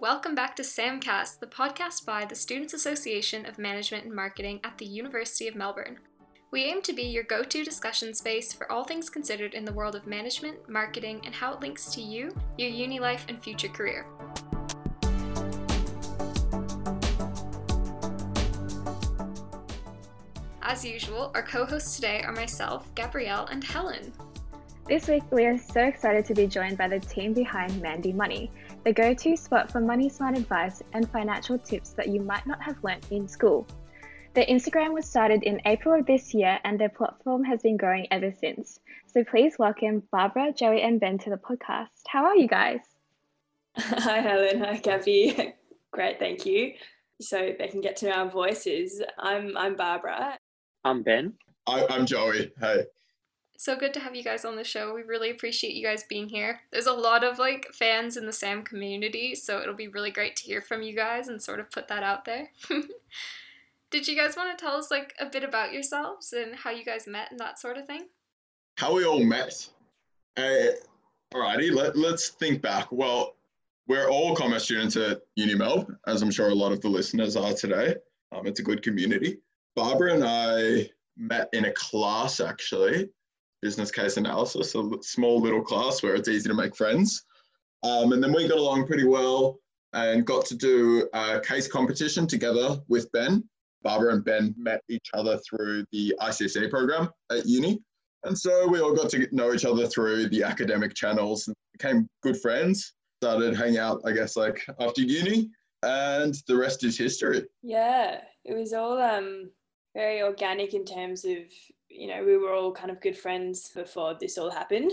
Welcome back to SAMcast, the podcast by the Students Association of Management and Marketing at the University of Melbourne. We aim to be your go to discussion space for all things considered in the world of management, marketing, and how it links to you, your uni life, and future career. As usual, our co hosts today are myself, Gabrielle, and Helen. This week, we are so excited to be joined by the team behind Mandy Money, the go to spot for money smart advice and financial tips that you might not have learnt in school. Their Instagram was started in April of this year and their platform has been growing ever since. So please welcome Barbara, Joey, and Ben to the podcast. How are you guys? Hi, Helen. Hi, Gabby. Great, thank you. So they can get to know our voices. I'm I'm Barbara. I'm Ben. I, I'm Joey. Hey. So good to have you guys on the show. We really appreciate you guys being here. There's a lot of like fans in the SAM community, so it'll be really great to hear from you guys and sort of put that out there. Did you guys want to tell us like a bit about yourselves and how you guys met and that sort of thing? How we all met? Uh, alrighty, let, let's think back. Well, we're all commerce students at UniMelb, as I'm sure a lot of the listeners are today. Um, it's a good community. Barbara and I met in a class actually business case analysis, a small little class where it's easy to make friends. Um, and then we got along pretty well and got to do a case competition together with Ben. Barbara and Ben met each other through the ICC program at uni. And so we all got to know each other through the academic channels and became good friends. Started hanging out, I guess, like after uni, and the rest is history. Yeah, it was all um, very organic in terms of you know, we were all kind of good friends before this all happened.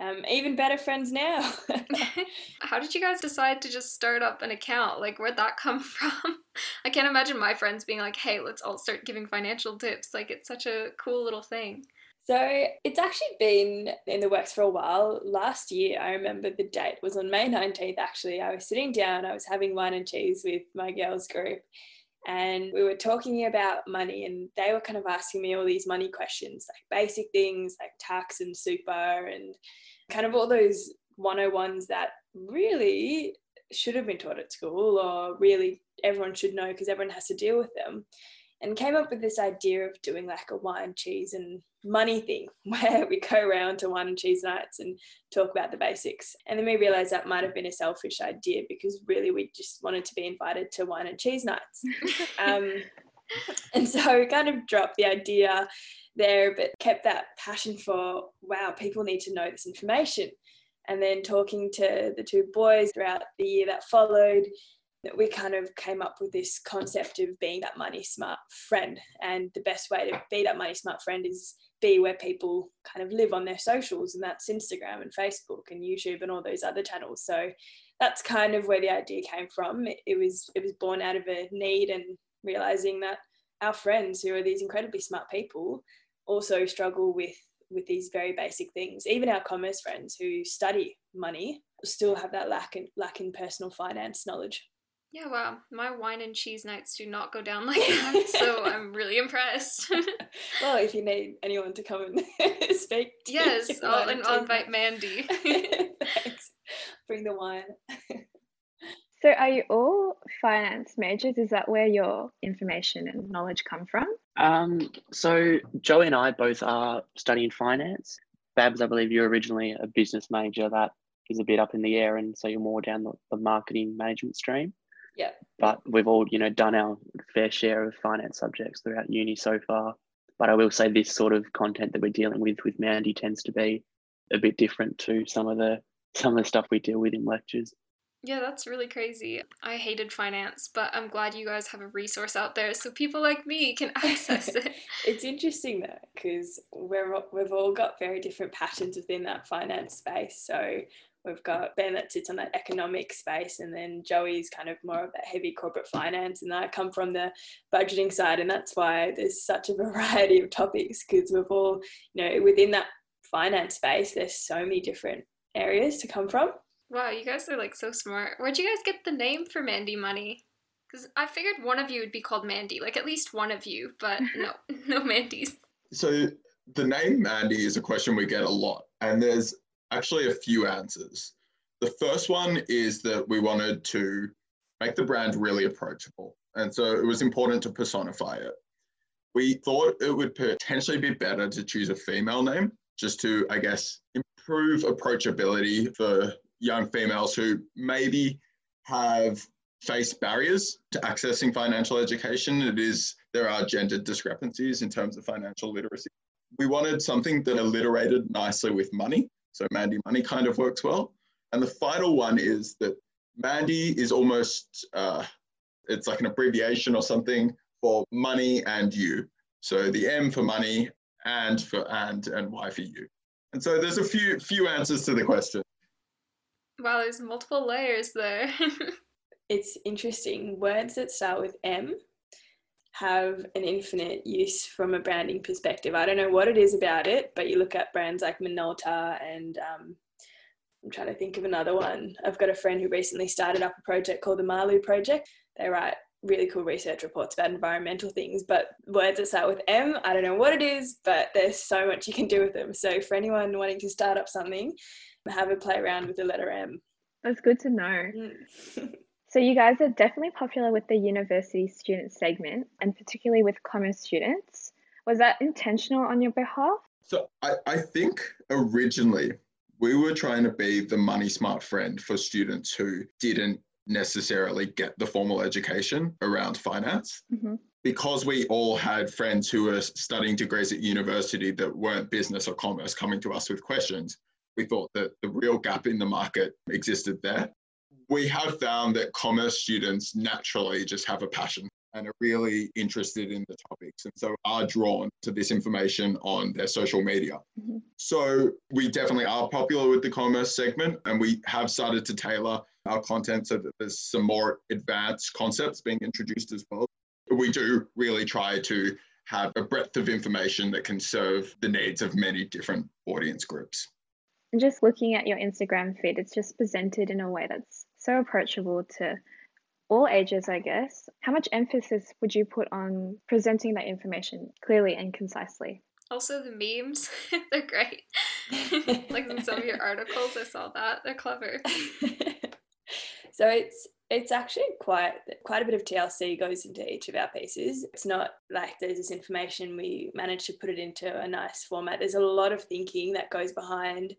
Um, even better friends now. How did you guys decide to just start up an account? Like, where'd that come from? I can't imagine my friends being like, hey, let's all start giving financial tips. Like, it's such a cool little thing. So it's actually been in the works for a while. Last year, I remember the date was on May 19th, actually. I was sitting down, I was having wine and cheese with my girls' group, and we were talking about money and they were kind of asking me all these money questions like basic things like tax and super and kind of all those 101s that really should have been taught at school or really everyone should know because everyone has to deal with them and came up with this idea of doing like a wine, cheese, and money thing where we go around to wine and cheese nights and talk about the basics. And then we realized that might have been a selfish idea because really we just wanted to be invited to wine and cheese nights. um, and so we kind of dropped the idea there, but kept that passion for wow, people need to know this information. And then talking to the two boys throughout the year that followed, we kind of came up with this concept of being that money smart friend. And the best way to be that money smart friend is be where people kind of live on their socials, and that's Instagram and Facebook and YouTube and all those other channels. So that's kind of where the idea came from. It, it was it was born out of a need and realizing that our friends who are these incredibly smart people also struggle with with these very basic things. Even our commerce friends who study money still have that lack in lack in personal finance knowledge. Yeah, wow. My wine and cheese nights do not go down like that, so I'm really impressed. well, if you need anyone to come and speak, yes, I'll, and I'll invite Mandy. Thanks. Bring the wine. so, are you all finance majors? Is that where your information and knowledge come from? Um, so Joey and I both are studying finance. Babs, I believe you're originally a business major. That is a bit up in the air, and so you're more down the, the marketing management stream. Yeah. But we've all, you know, done our fair share of finance subjects throughout uni so far. But I will say this sort of content that we're dealing with with Mandy tends to be a bit different to some of the some of the stuff we deal with in lectures. Yeah, that's really crazy. I hated finance, but I'm glad you guys have a resource out there so people like me can access it. it's interesting though, because we're we've all got very different passions within that finance space. So We've got Ben that sits on that economic space, and then Joey's kind of more of that heavy corporate finance. And I come from the budgeting side, and that's why there's such a variety of topics because we've all, you know, within that finance space, there's so many different areas to come from. Wow, you guys are like so smart. Where'd you guys get the name for Mandy Money? Because I figured one of you would be called Mandy, like at least one of you, but no, no Mandys. So the name Mandy is a question we get a lot, and there's actually a few answers. The first one is that we wanted to make the brand really approachable. And so it was important to personify it. We thought it would potentially be better to choose a female name just to, I guess, improve approachability for young females who maybe have faced barriers to accessing financial education. It is, there are gender discrepancies in terms of financial literacy. We wanted something that alliterated nicely with money. So Mandy Money kind of works well. And the final one is that Mandy is almost, uh, it's like an abbreviation or something for money and you. So the M for money and for and and Y for you. And so there's a few few answers to the question. Wow, there's multiple layers there. it's interesting. Words that start with M have an infinite use from a branding perspective. I don't know what it is about it, but you look at brands like Minolta and um, I'm trying to think of another one. I've got a friend who recently started up a project called the Malu Project. They write really cool research reports about environmental things, but words that start with M, I don't know what it is, but there's so much you can do with them. So for anyone wanting to start up something, have a play around with the letter M. That's good to know. Mm. So you guys are definitely popular with the university student segment and particularly with commerce students. Was that intentional on your behalf? So I, I think originally we were trying to be the money smart friend for students who didn't necessarily get the formal education around finance. Mm-hmm. Because we all had friends who were studying degrees at university that weren't business or commerce coming to us with questions, we thought that the real gap in the market existed there we have found that commerce students naturally just have a passion and are really interested in the topics and so are drawn to this information on their social media. Mm-hmm. So we definitely are popular with the commerce segment and we have started to tailor our content so that there's some more advanced concepts being introduced as well. We do really try to have a breadth of information that can serve the needs of many different audience groups. And just looking at your Instagram feed, it's just presented in a way that's so approachable to all ages, I guess. How much emphasis would you put on presenting that information clearly and concisely? Also, the memes, they're great. like in some of your articles, I saw that. They're clever. so it's it's actually quite quite a bit of TLC goes into each of our pieces. It's not like there's this information we manage to put it into a nice format. There's a lot of thinking that goes behind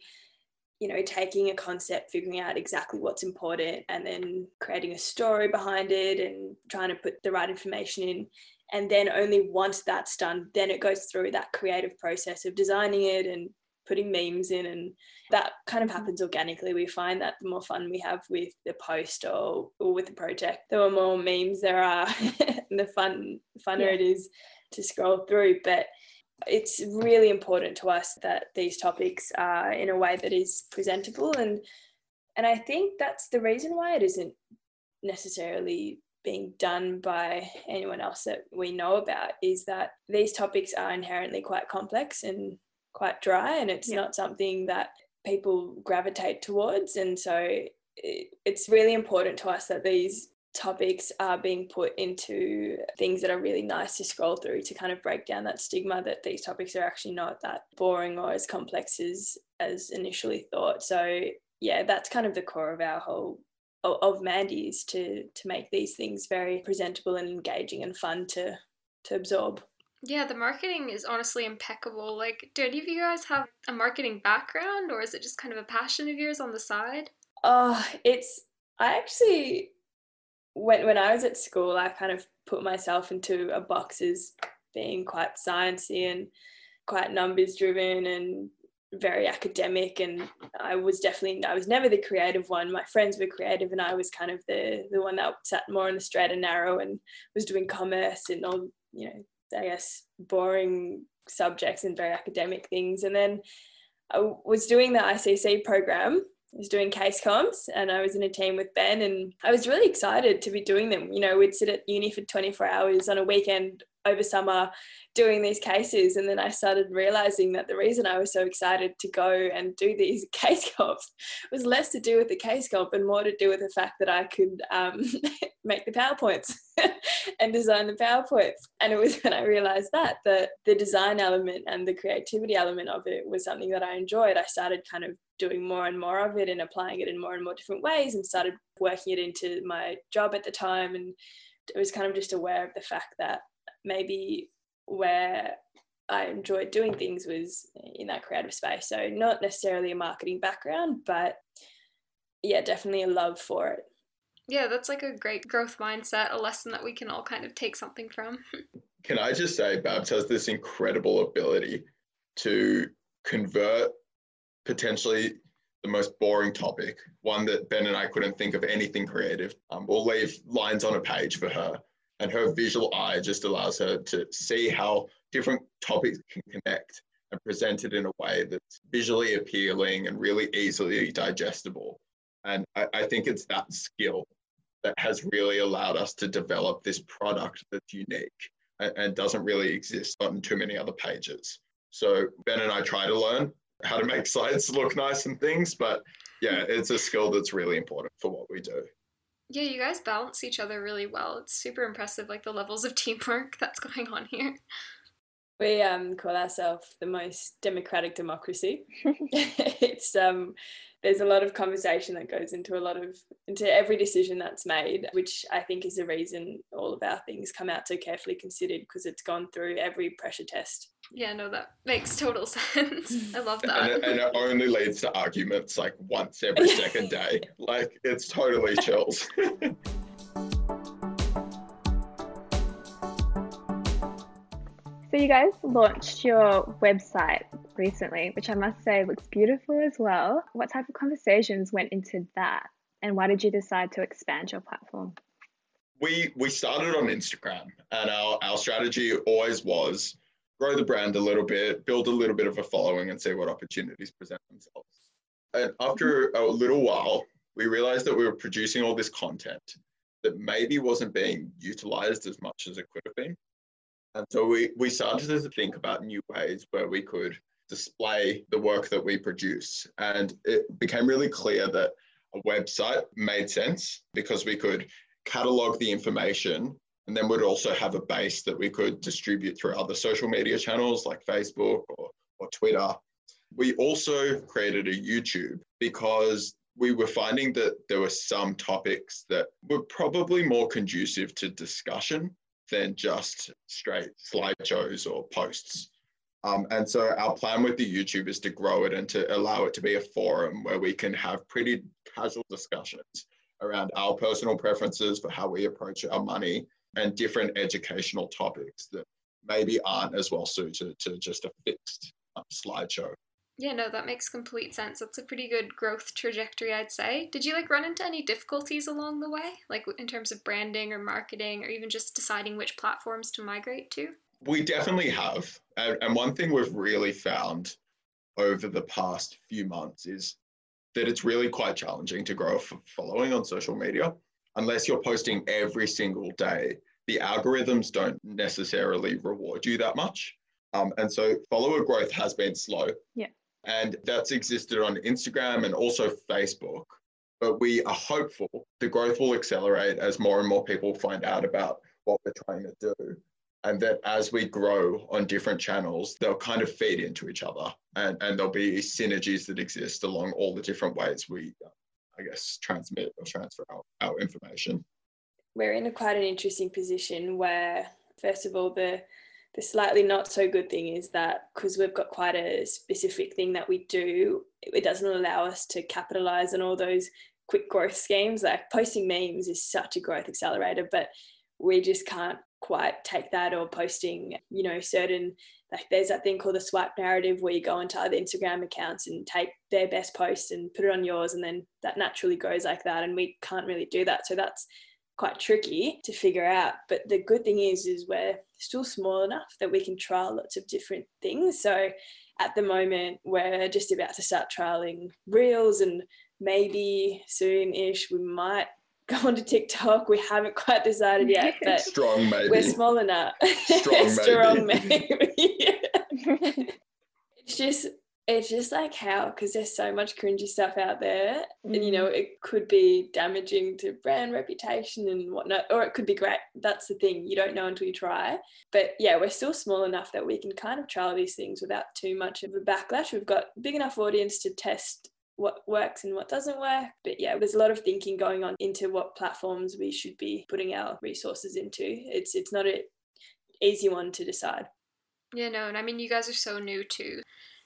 you know, taking a concept, figuring out exactly what's important, and then creating a story behind it and trying to put the right information in. And then only once that's done, then it goes through that creative process of designing it and putting memes in. And that kind of happens organically. We find that the more fun we have with the post or, or with the project, the more memes there are, and the fun funner yeah. it is to scroll through. But it's really important to us that these topics are in a way that is presentable and and I think that's the reason why it isn't necessarily being done by anyone else that we know about is that these topics are inherently quite complex and quite dry and it's yeah. not something that people gravitate towards and so it's really important to us that these topics are being put into things that are really nice to scroll through to kind of break down that stigma that these topics are actually not that boring or as complex as as initially thought so yeah that's kind of the core of our whole of mandy's to to make these things very presentable and engaging and fun to to absorb yeah, the marketing is honestly impeccable. Like, do any of you guys have a marketing background or is it just kind of a passion of yours on the side? Oh, it's I actually when when I was at school, I kind of put myself into a box as being quite sciencey and quite numbers driven and very academic and I was definitely I was never the creative one. My friends were creative and I was kind of the the one that sat more in the straight and narrow and was doing commerce and all, you know, I guess boring subjects and very academic things. And then I was doing the ICC program was doing case comps and I was in a team with Ben and I was really excited to be doing them. You know, we'd sit at uni for 24 hours on a weekend over summer doing these cases and then I started realizing that the reason I was so excited to go and do these case comps was less to do with the case comp and more to do with the fact that I could um, make the PowerPoints and design the PowerPoints. And it was when I realized that that the design element and the creativity element of it was something that I enjoyed. I started kind of doing more and more of it and applying it in more and more different ways and started working it into my job at the time and I was kind of just aware of the fact that maybe where I enjoyed doing things was in that creative space. So not necessarily a marketing background, but yeah, definitely a love for it. Yeah, that's like a great growth mindset, a lesson that we can all kind of take something from. Can I just say, Babs has this incredible ability to convert potentially the most boring topic, one that Ben and I couldn't think of anything creative. Um, we'll leave lines on a page for her, and her visual eye just allows her to see how different topics can connect and present it in a way that's visually appealing and really easily digestible. And I, I think it's that skill that has really allowed us to develop this product that's unique and, and doesn't really exist on too many other pages. So Ben and I try to learn how to make slides look nice and things, but yeah, it's a skill that's really important for what we do. Yeah, you guys balance each other really well. It's super impressive, like the levels of teamwork that's going on here. We um, call ourselves the most democratic democracy. it's um, there's a lot of conversation that goes into a lot of into every decision that's made, which I think is the reason all of our things come out so carefully considered because it's gone through every pressure test. Yeah, no, that makes total sense. I love that. And it, and it only leads to arguments like once every second day. Like it's totally chills. So you guys launched your website recently, which I must say looks beautiful as well. What type of conversations went into that? And why did you decide to expand your platform? We we started on Instagram and our, our strategy always was grow the brand a little bit, build a little bit of a following and see what opportunities present themselves. And after a little while, we realized that we were producing all this content that maybe wasn't being utilized as much as it could have been. And so we, we started to think about new ways where we could display the work that we produce. And it became really clear that a website made sense because we could catalog the information and then we'd also have a base that we could distribute through other social media channels like Facebook or, or Twitter. We also created a YouTube because we were finding that there were some topics that were probably more conducive to discussion than just straight slideshows or posts. Um, and so our plan with the YouTube is to grow it and to allow it to be a forum where we can have pretty casual discussions around our personal preferences for how we approach our money and different educational topics that maybe aren't as well suited to just a fixed um, slideshow. Yeah, no, that makes complete sense. That's a pretty good growth trajectory, I'd say. Did you like run into any difficulties along the way, like in terms of branding or marketing, or even just deciding which platforms to migrate to? We definitely have. And, and one thing we've really found over the past few months is that it's really quite challenging to grow a following on social media. Unless you're posting every single day, the algorithms don't necessarily reward you that much. Um, and so follower growth has been slow. Yeah. And that's existed on Instagram and also Facebook. But we are hopeful the growth will accelerate as more and more people find out about what we're trying to do. And that as we grow on different channels, they'll kind of feed into each other and, and there'll be synergies that exist along all the different ways we, I guess, transmit or transfer our, our information. We're in a quite an interesting position where, first of all, the the slightly not so good thing is that because we've got quite a specific thing that we do, it doesn't allow us to capitalize on all those quick growth schemes. Like posting memes is such a growth accelerator, but we just can't quite take that or posting, you know, certain like there's that thing called the swipe narrative where you go into other Instagram accounts and take their best post and put it on yours and then that naturally goes like that. And we can't really do that. So that's quite tricky to figure out. But the good thing is, is we're still small enough that we can trial lots of different things. So at the moment, we're just about to start trialing reels, and maybe soon-ish we might go onto TikTok. We haven't quite decided yet, but strong maybe. We're small enough. Strong, strong maybe. maybe. it's just it's just like how because there's so much cringy stuff out there mm. and you know it could be damaging to brand reputation and whatnot or it could be great that's the thing you don't know until you try but yeah we're still small enough that we can kind of trial these things without too much of a backlash we've got big enough audience to test what works and what doesn't work. But yeah, there's a lot of thinking going on into what platforms we should be putting our resources into. It's it's not an easy one to decide. Yeah, no, and I mean you guys are so new too.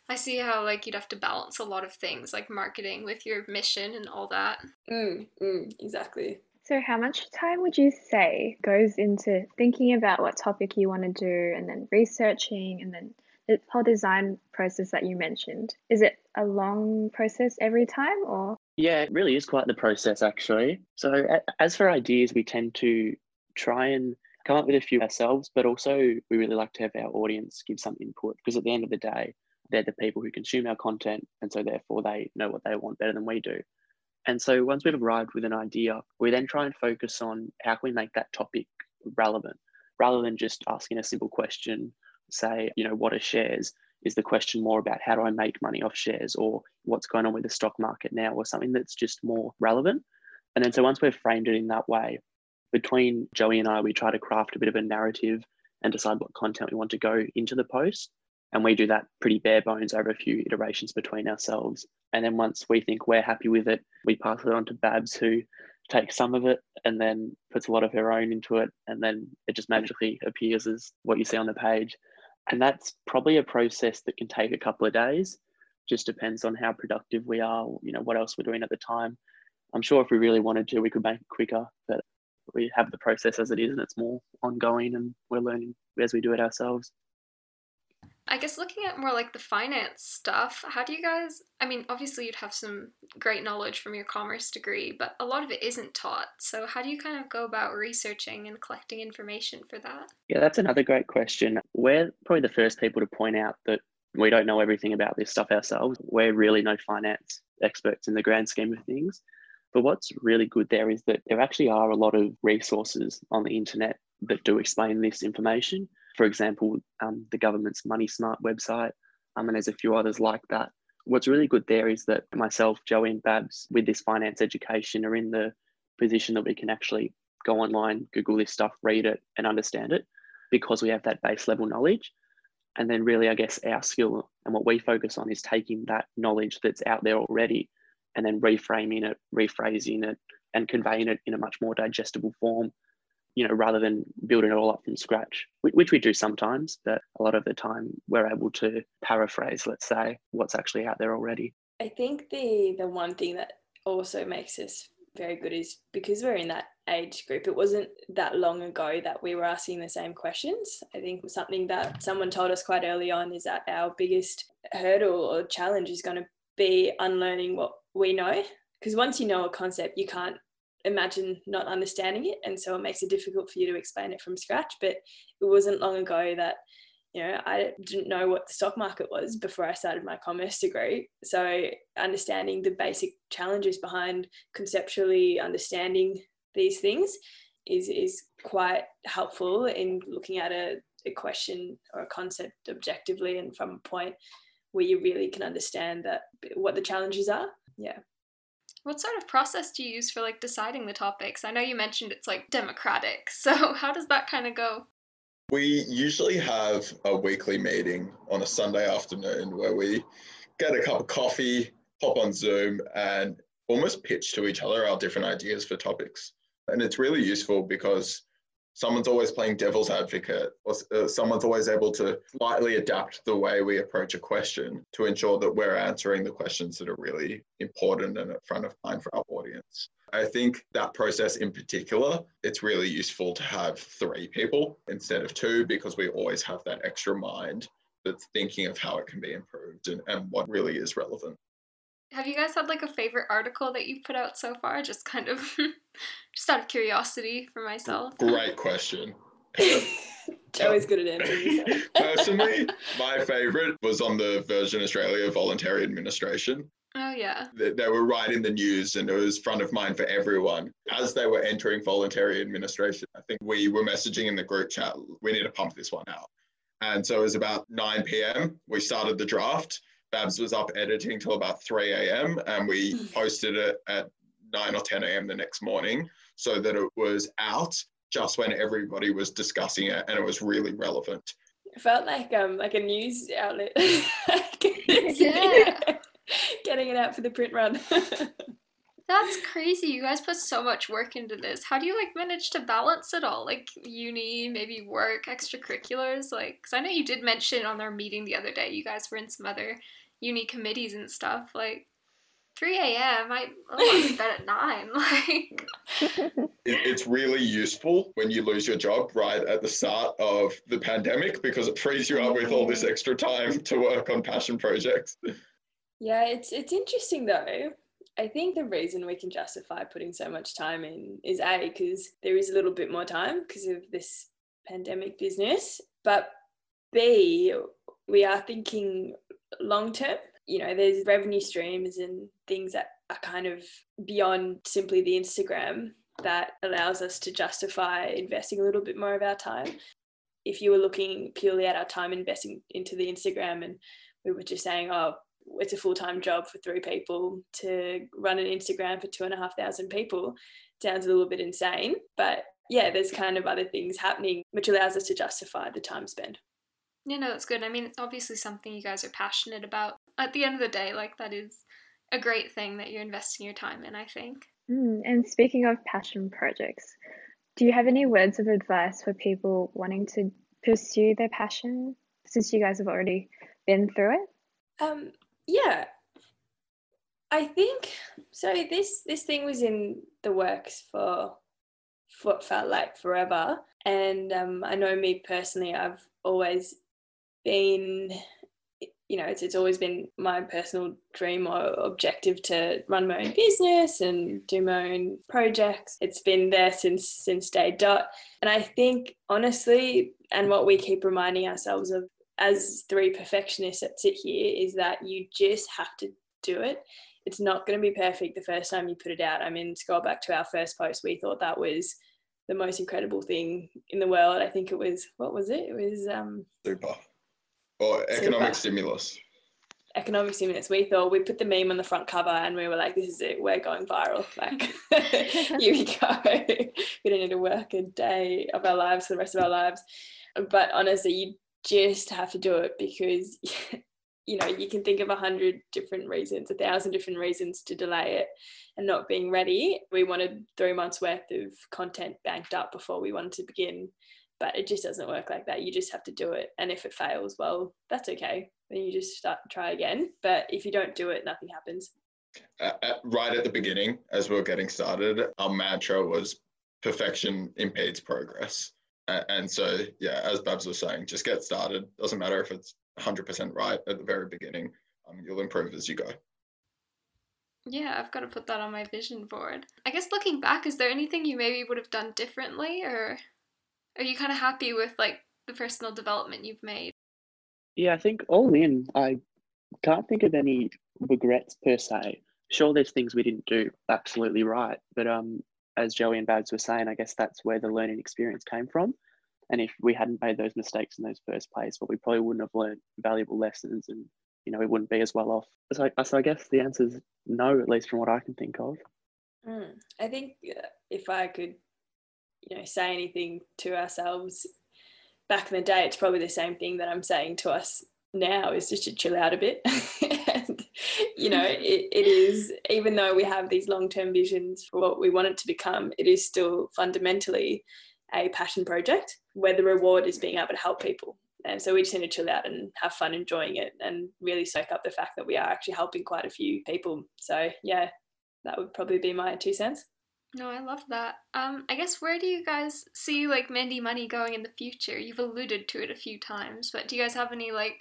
I see how like you'd have to balance a lot of things like marketing with your mission and all that. Mm, mm, exactly. So, how much time would you say goes into thinking about what topic you want to do and then researching and then the whole design process that you mentioned? Is it a long process every time or? Yeah, it really is quite the process actually. So, as for ideas, we tend to try and come up with a few ourselves, but also we really like to have our audience give some input because at the end of the day, they're the people who consume our content, and so therefore they know what they want better than we do. And so once we've arrived with an idea, we then try and focus on how can we make that topic relevant rather than just asking a simple question, say, you know, what are shares? Is the question more about how do I make money off shares or what's going on with the stock market now or something that's just more relevant? And then so once we've framed it in that way, between Joey and I, we try to craft a bit of a narrative and decide what content we want to go into the post. And we do that pretty bare bones over a few iterations between ourselves. And then once we think we're happy with it, we pass it on to Babs, who takes some of it and then puts a lot of her own into it. And then it just magically appears as what you see on the page. And that's probably a process that can take a couple of days. Just depends on how productive we are, you know, what else we're doing at the time. I'm sure if we really wanted to, we could make it quicker, but we have the process as it is and it's more ongoing and we're learning as we do it ourselves. I guess looking at more like the finance stuff, how do you guys? I mean, obviously you'd have some great knowledge from your commerce degree, but a lot of it isn't taught. So, how do you kind of go about researching and collecting information for that? Yeah, that's another great question. We're probably the first people to point out that we don't know everything about this stuff ourselves. We're really no finance experts in the grand scheme of things. But what's really good there is that there actually are a lot of resources on the internet that do explain this information for example, um, the government's Money Smart website, um, and there's a few others like that. What's really good there is that myself, Joey, and Babs, with this finance education, are in the position that we can actually go online, Google this stuff, read it, and understand it because we have that base level knowledge. And then, really, I guess our skill and what we focus on is taking that knowledge that's out there already and then reframing it, rephrasing it, and conveying it in a much more digestible form you know, rather than building it all up from scratch, which we do sometimes, but a lot of the time we're able to paraphrase, let's say, what's actually out there already. I think the the one thing that also makes us very good is because we're in that age group. It wasn't that long ago that we were asking the same questions. I think something that someone told us quite early on is that our biggest hurdle or challenge is going to be unlearning what we know. Because once you know a concept, you can't imagine not understanding it. And so it makes it difficult for you to explain it from scratch. But it wasn't long ago that you know i didn't know what the stock market was before i started my commerce degree. So understanding the basic challenges behind conceptually understanding these things is is quite helpful in looking at a, a question or a concept objectively and from a point where you really can understand that what the challenges are. Yeah what sort of process do you use for like deciding the topics? I know you mentioned it's like democratic. So how does that kind of go? We usually have a weekly meeting on a Sunday afternoon where we get a cup of coffee, hop on Zoom, and almost pitch to each other our different ideas for topics. And it's really useful because someone's always playing devil's advocate or uh, someone's always able to slightly adapt the way we approach a question to ensure that we're answering the questions that are really important and at front of mind for our audience. I think that process in particular, it's really useful to have three people instead of two because we always have that extra mind that's thinking of how it can be improved and, and what really is relevant. Have you guys had like a favorite article that you've put out so far? Just kind of, just out of curiosity for myself. Great question. Joey's good at answering. Personally, my favorite was on the Virgin Australia Voluntary Administration. Oh yeah. They, they were right in the news and it was front of mind for everyone. As they were entering voluntary administration, I think we were messaging in the group chat, we need to pump this one out. And so it was about 9 p.m. We started the draft Babs was up editing till about 3 a.m. and we posted it at 9 or 10 a.m. the next morning so that it was out just when everybody was discussing it and it was really relevant. It felt like um like a news outlet. yeah. getting it out for the print run. That's crazy. You guys put so much work into this. How do you like manage to balance it all? Like uni, maybe work, extracurriculars? Like, because I know you did mention on our meeting the other day, you guys were in some other uni committees and stuff. Like, 3 a.m. I want to bed at 9. Like, It, it's really useful when you lose your job right at the start of the pandemic because it frees you up with all this mm. extra time to work on passion projects. Yeah, it's it's interesting though. I think the reason we can justify putting so much time in is A, because there is a little bit more time because of this pandemic business, but B, we are thinking long term. You know, there's revenue streams and things that are kind of beyond simply the Instagram that allows us to justify investing a little bit more of our time. If you were looking purely at our time investing into the Instagram and we were just saying, oh, it's a full time job for three people to run an Instagram for two and a half thousand people. Sounds a little bit insane, but yeah, there's kind of other things happening which allows us to justify the time spent. Yeah, no, that's good. I mean, it's obviously something you guys are passionate about. At the end of the day, like, that is a great thing that you're investing your time in, I think. Mm, and speaking of passion projects, do you have any words of advice for people wanting to pursue their passion since you guys have already been through it? Um, yeah, I think so. This this thing was in the works for what felt like forever, and um, I know me personally, I've always been you know, it's, it's always been my personal dream or objective to run my own business and do my own projects. It's been there since since day dot. And I think honestly, and what we keep reminding ourselves of as three perfectionists that sit here is that you just have to do it. It's not going to be perfect the first time you put it out. I mean, go back to our first post, we thought that was the most incredible thing in the world. I think it was what was it? It was um Super. Or economic Super. stimulus. economic stimulus. We thought we put the meme on the front cover and we were like, this is it, we're going viral. Like, here we go. we don't need to work a day of our lives for the rest of our lives. But honestly, you just have to do it because, you know, you can think of a hundred different reasons, a thousand different reasons to delay it and not being ready. We wanted three months worth of content banked up before we wanted to begin. But it just doesn't work like that. You just have to do it. And if it fails, well, that's okay then you just start try again. But if you don't do it, nothing happens. Uh, uh, right at the beginning, as we were getting started, our mantra was perfection impedes progress. Uh, and so, yeah, as Babs was saying, just get started. Doesn't matter if it's 100% right at the very beginning, um, you'll improve as you go. Yeah, I've got to put that on my vision board. I guess looking back, is there anything you maybe would have done differently, or are you kind of happy with like the personal development you've made? Yeah, I think all in, I can't think of any regrets per se. Sure, there's things we didn't do absolutely right, but um, as Joey and Babs were saying, I guess that's where the learning experience came from. And if we hadn't made those mistakes in those first place, well, we probably wouldn't have learned valuable lessons, and you know, we wouldn't be as well off. So, so I guess the answer is no, at least from what I can think of. Mm. I think uh, if I could, you know, say anything to ourselves back in the day, it's probably the same thing that I'm saying to us now is just to chill out a bit. and, you know, it, it is, even though we have these long term visions for what we want it to become, it is still fundamentally a passion project where the reward is being able to help people. And so we just need to chill out and have fun enjoying it and really soak up the fact that we are actually helping quite a few people. So, yeah, that would probably be my two cents. No, I love that. Um, I guess where do you guys see like Mandy Money going in the future? You've alluded to it a few times, but do you guys have any like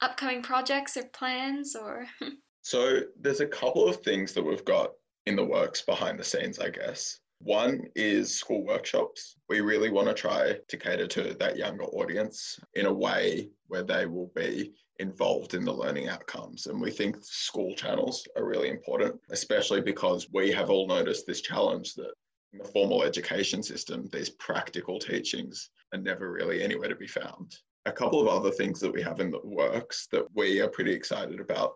upcoming projects or plans or? So there's a couple of things that we've got in the works behind the scenes, I guess. One is school workshops. We really want to try to cater to that younger audience in a way where they will be involved in the learning outcomes. And we think school channels are really important, especially because we have all noticed this challenge that in the formal education system, these practical teachings are never really anywhere to be found. A couple of other things that we have in the works that we are pretty excited about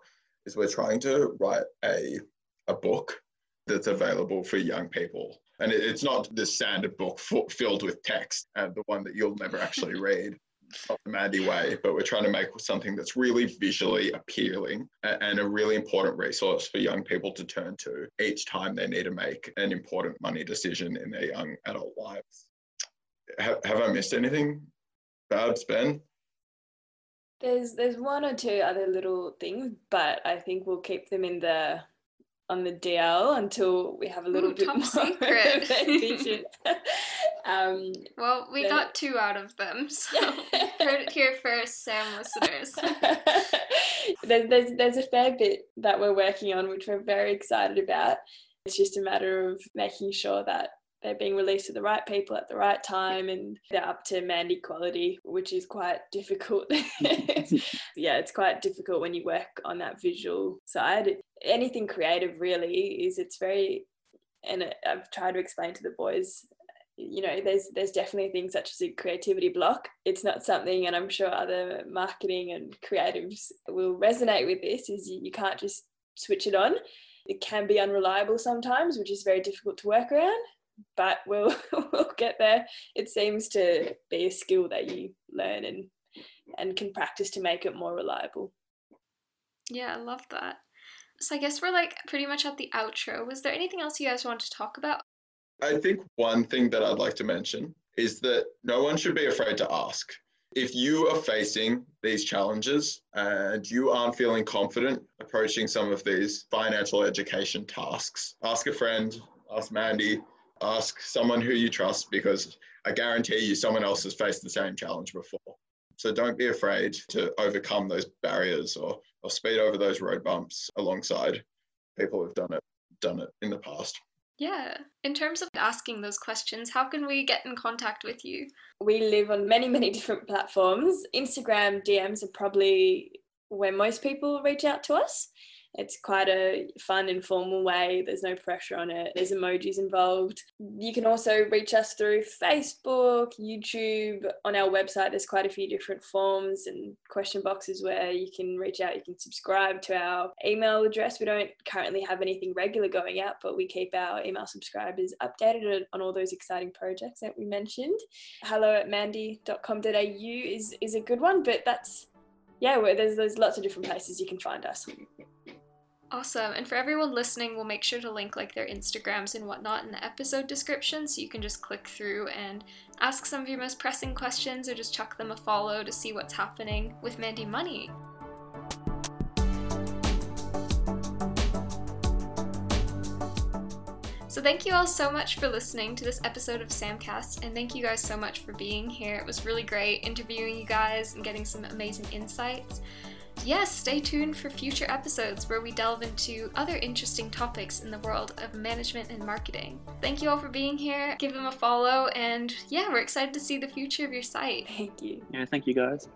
is we're trying to write a, a book that's available for young people. And it, it's not the standard book f- filled with text and the one that you'll never actually read. Mandy way, but we're trying to make something that's really visually appealing and a really important resource for young people to turn to each time they need to make an important money decision in their young adult lives. Have, have I missed anything, Babs, Ben? There's there's one or two other little things, but I think we'll keep them in the on the DL until we have a little Ooh, bit top more secret. vision. um, Well, we got two out of them, so heard it here first, Sam listeners. there's, there's there's a fair bit that we're working on, which we're very excited about. It's just a matter of making sure that they're being released to the right people at the right time and they're up to Mandy quality, which is quite difficult. yeah, it's quite difficult when you work on that visual side. Anything creative really is it's very and I've tried to explain to the boys you know there's there's definitely things such as a creativity block it's not something and i'm sure other marketing and creatives will resonate with this is you, you can't just switch it on it can be unreliable sometimes which is very difficult to work around but we'll we'll get there it seems to be a skill that you learn and and can practice to make it more reliable Yeah, I love that. So I guess we're like pretty much at the outro. Was there anything else you guys want to talk about? I think one thing that I'd like to mention is that no one should be afraid to ask. If you are facing these challenges and you aren't feeling confident approaching some of these financial education tasks, ask a friend, ask Mandy, ask someone who you trust because I guarantee you someone else has faced the same challenge before. So don't be afraid to overcome those barriers or, or speed over those road bumps alongside people who've done it done it in the past. Yeah. In terms of asking those questions, how can we get in contact with you? we live on many many different platforms instagram dms are probably where most people reach out to us it's quite a fun informal way. There's no pressure on it. There's emojis involved. You can also reach us through facebook youtube. On our website there's quite a few different forms and question boxes where you can reach out. You can subscribe to our email address. We don't currently have anything regular going out but we keep our email subscribers updated on all those exciting projects that we mentioned. Hello at mandy.com.au is is a good one but that's yeah there's there's lots of different places you can find us Awesome. And for everyone listening, we'll make sure to link like their Instagrams and whatnot in the episode description so you can just click through and ask some of your most pressing questions or just chuck them a follow to see what's happening with Mandy Money. So thank you all so much for listening to this episode of Samcast and thank you guys so much for being here. It was really great interviewing you guys and getting some amazing insights. Yes, stay tuned for future episodes where we delve into other interesting topics in the world of management and marketing. Thank you all for being here. Give them a follow, and yeah, we're excited to see the future of your site. Thank you. Yeah, thank you guys.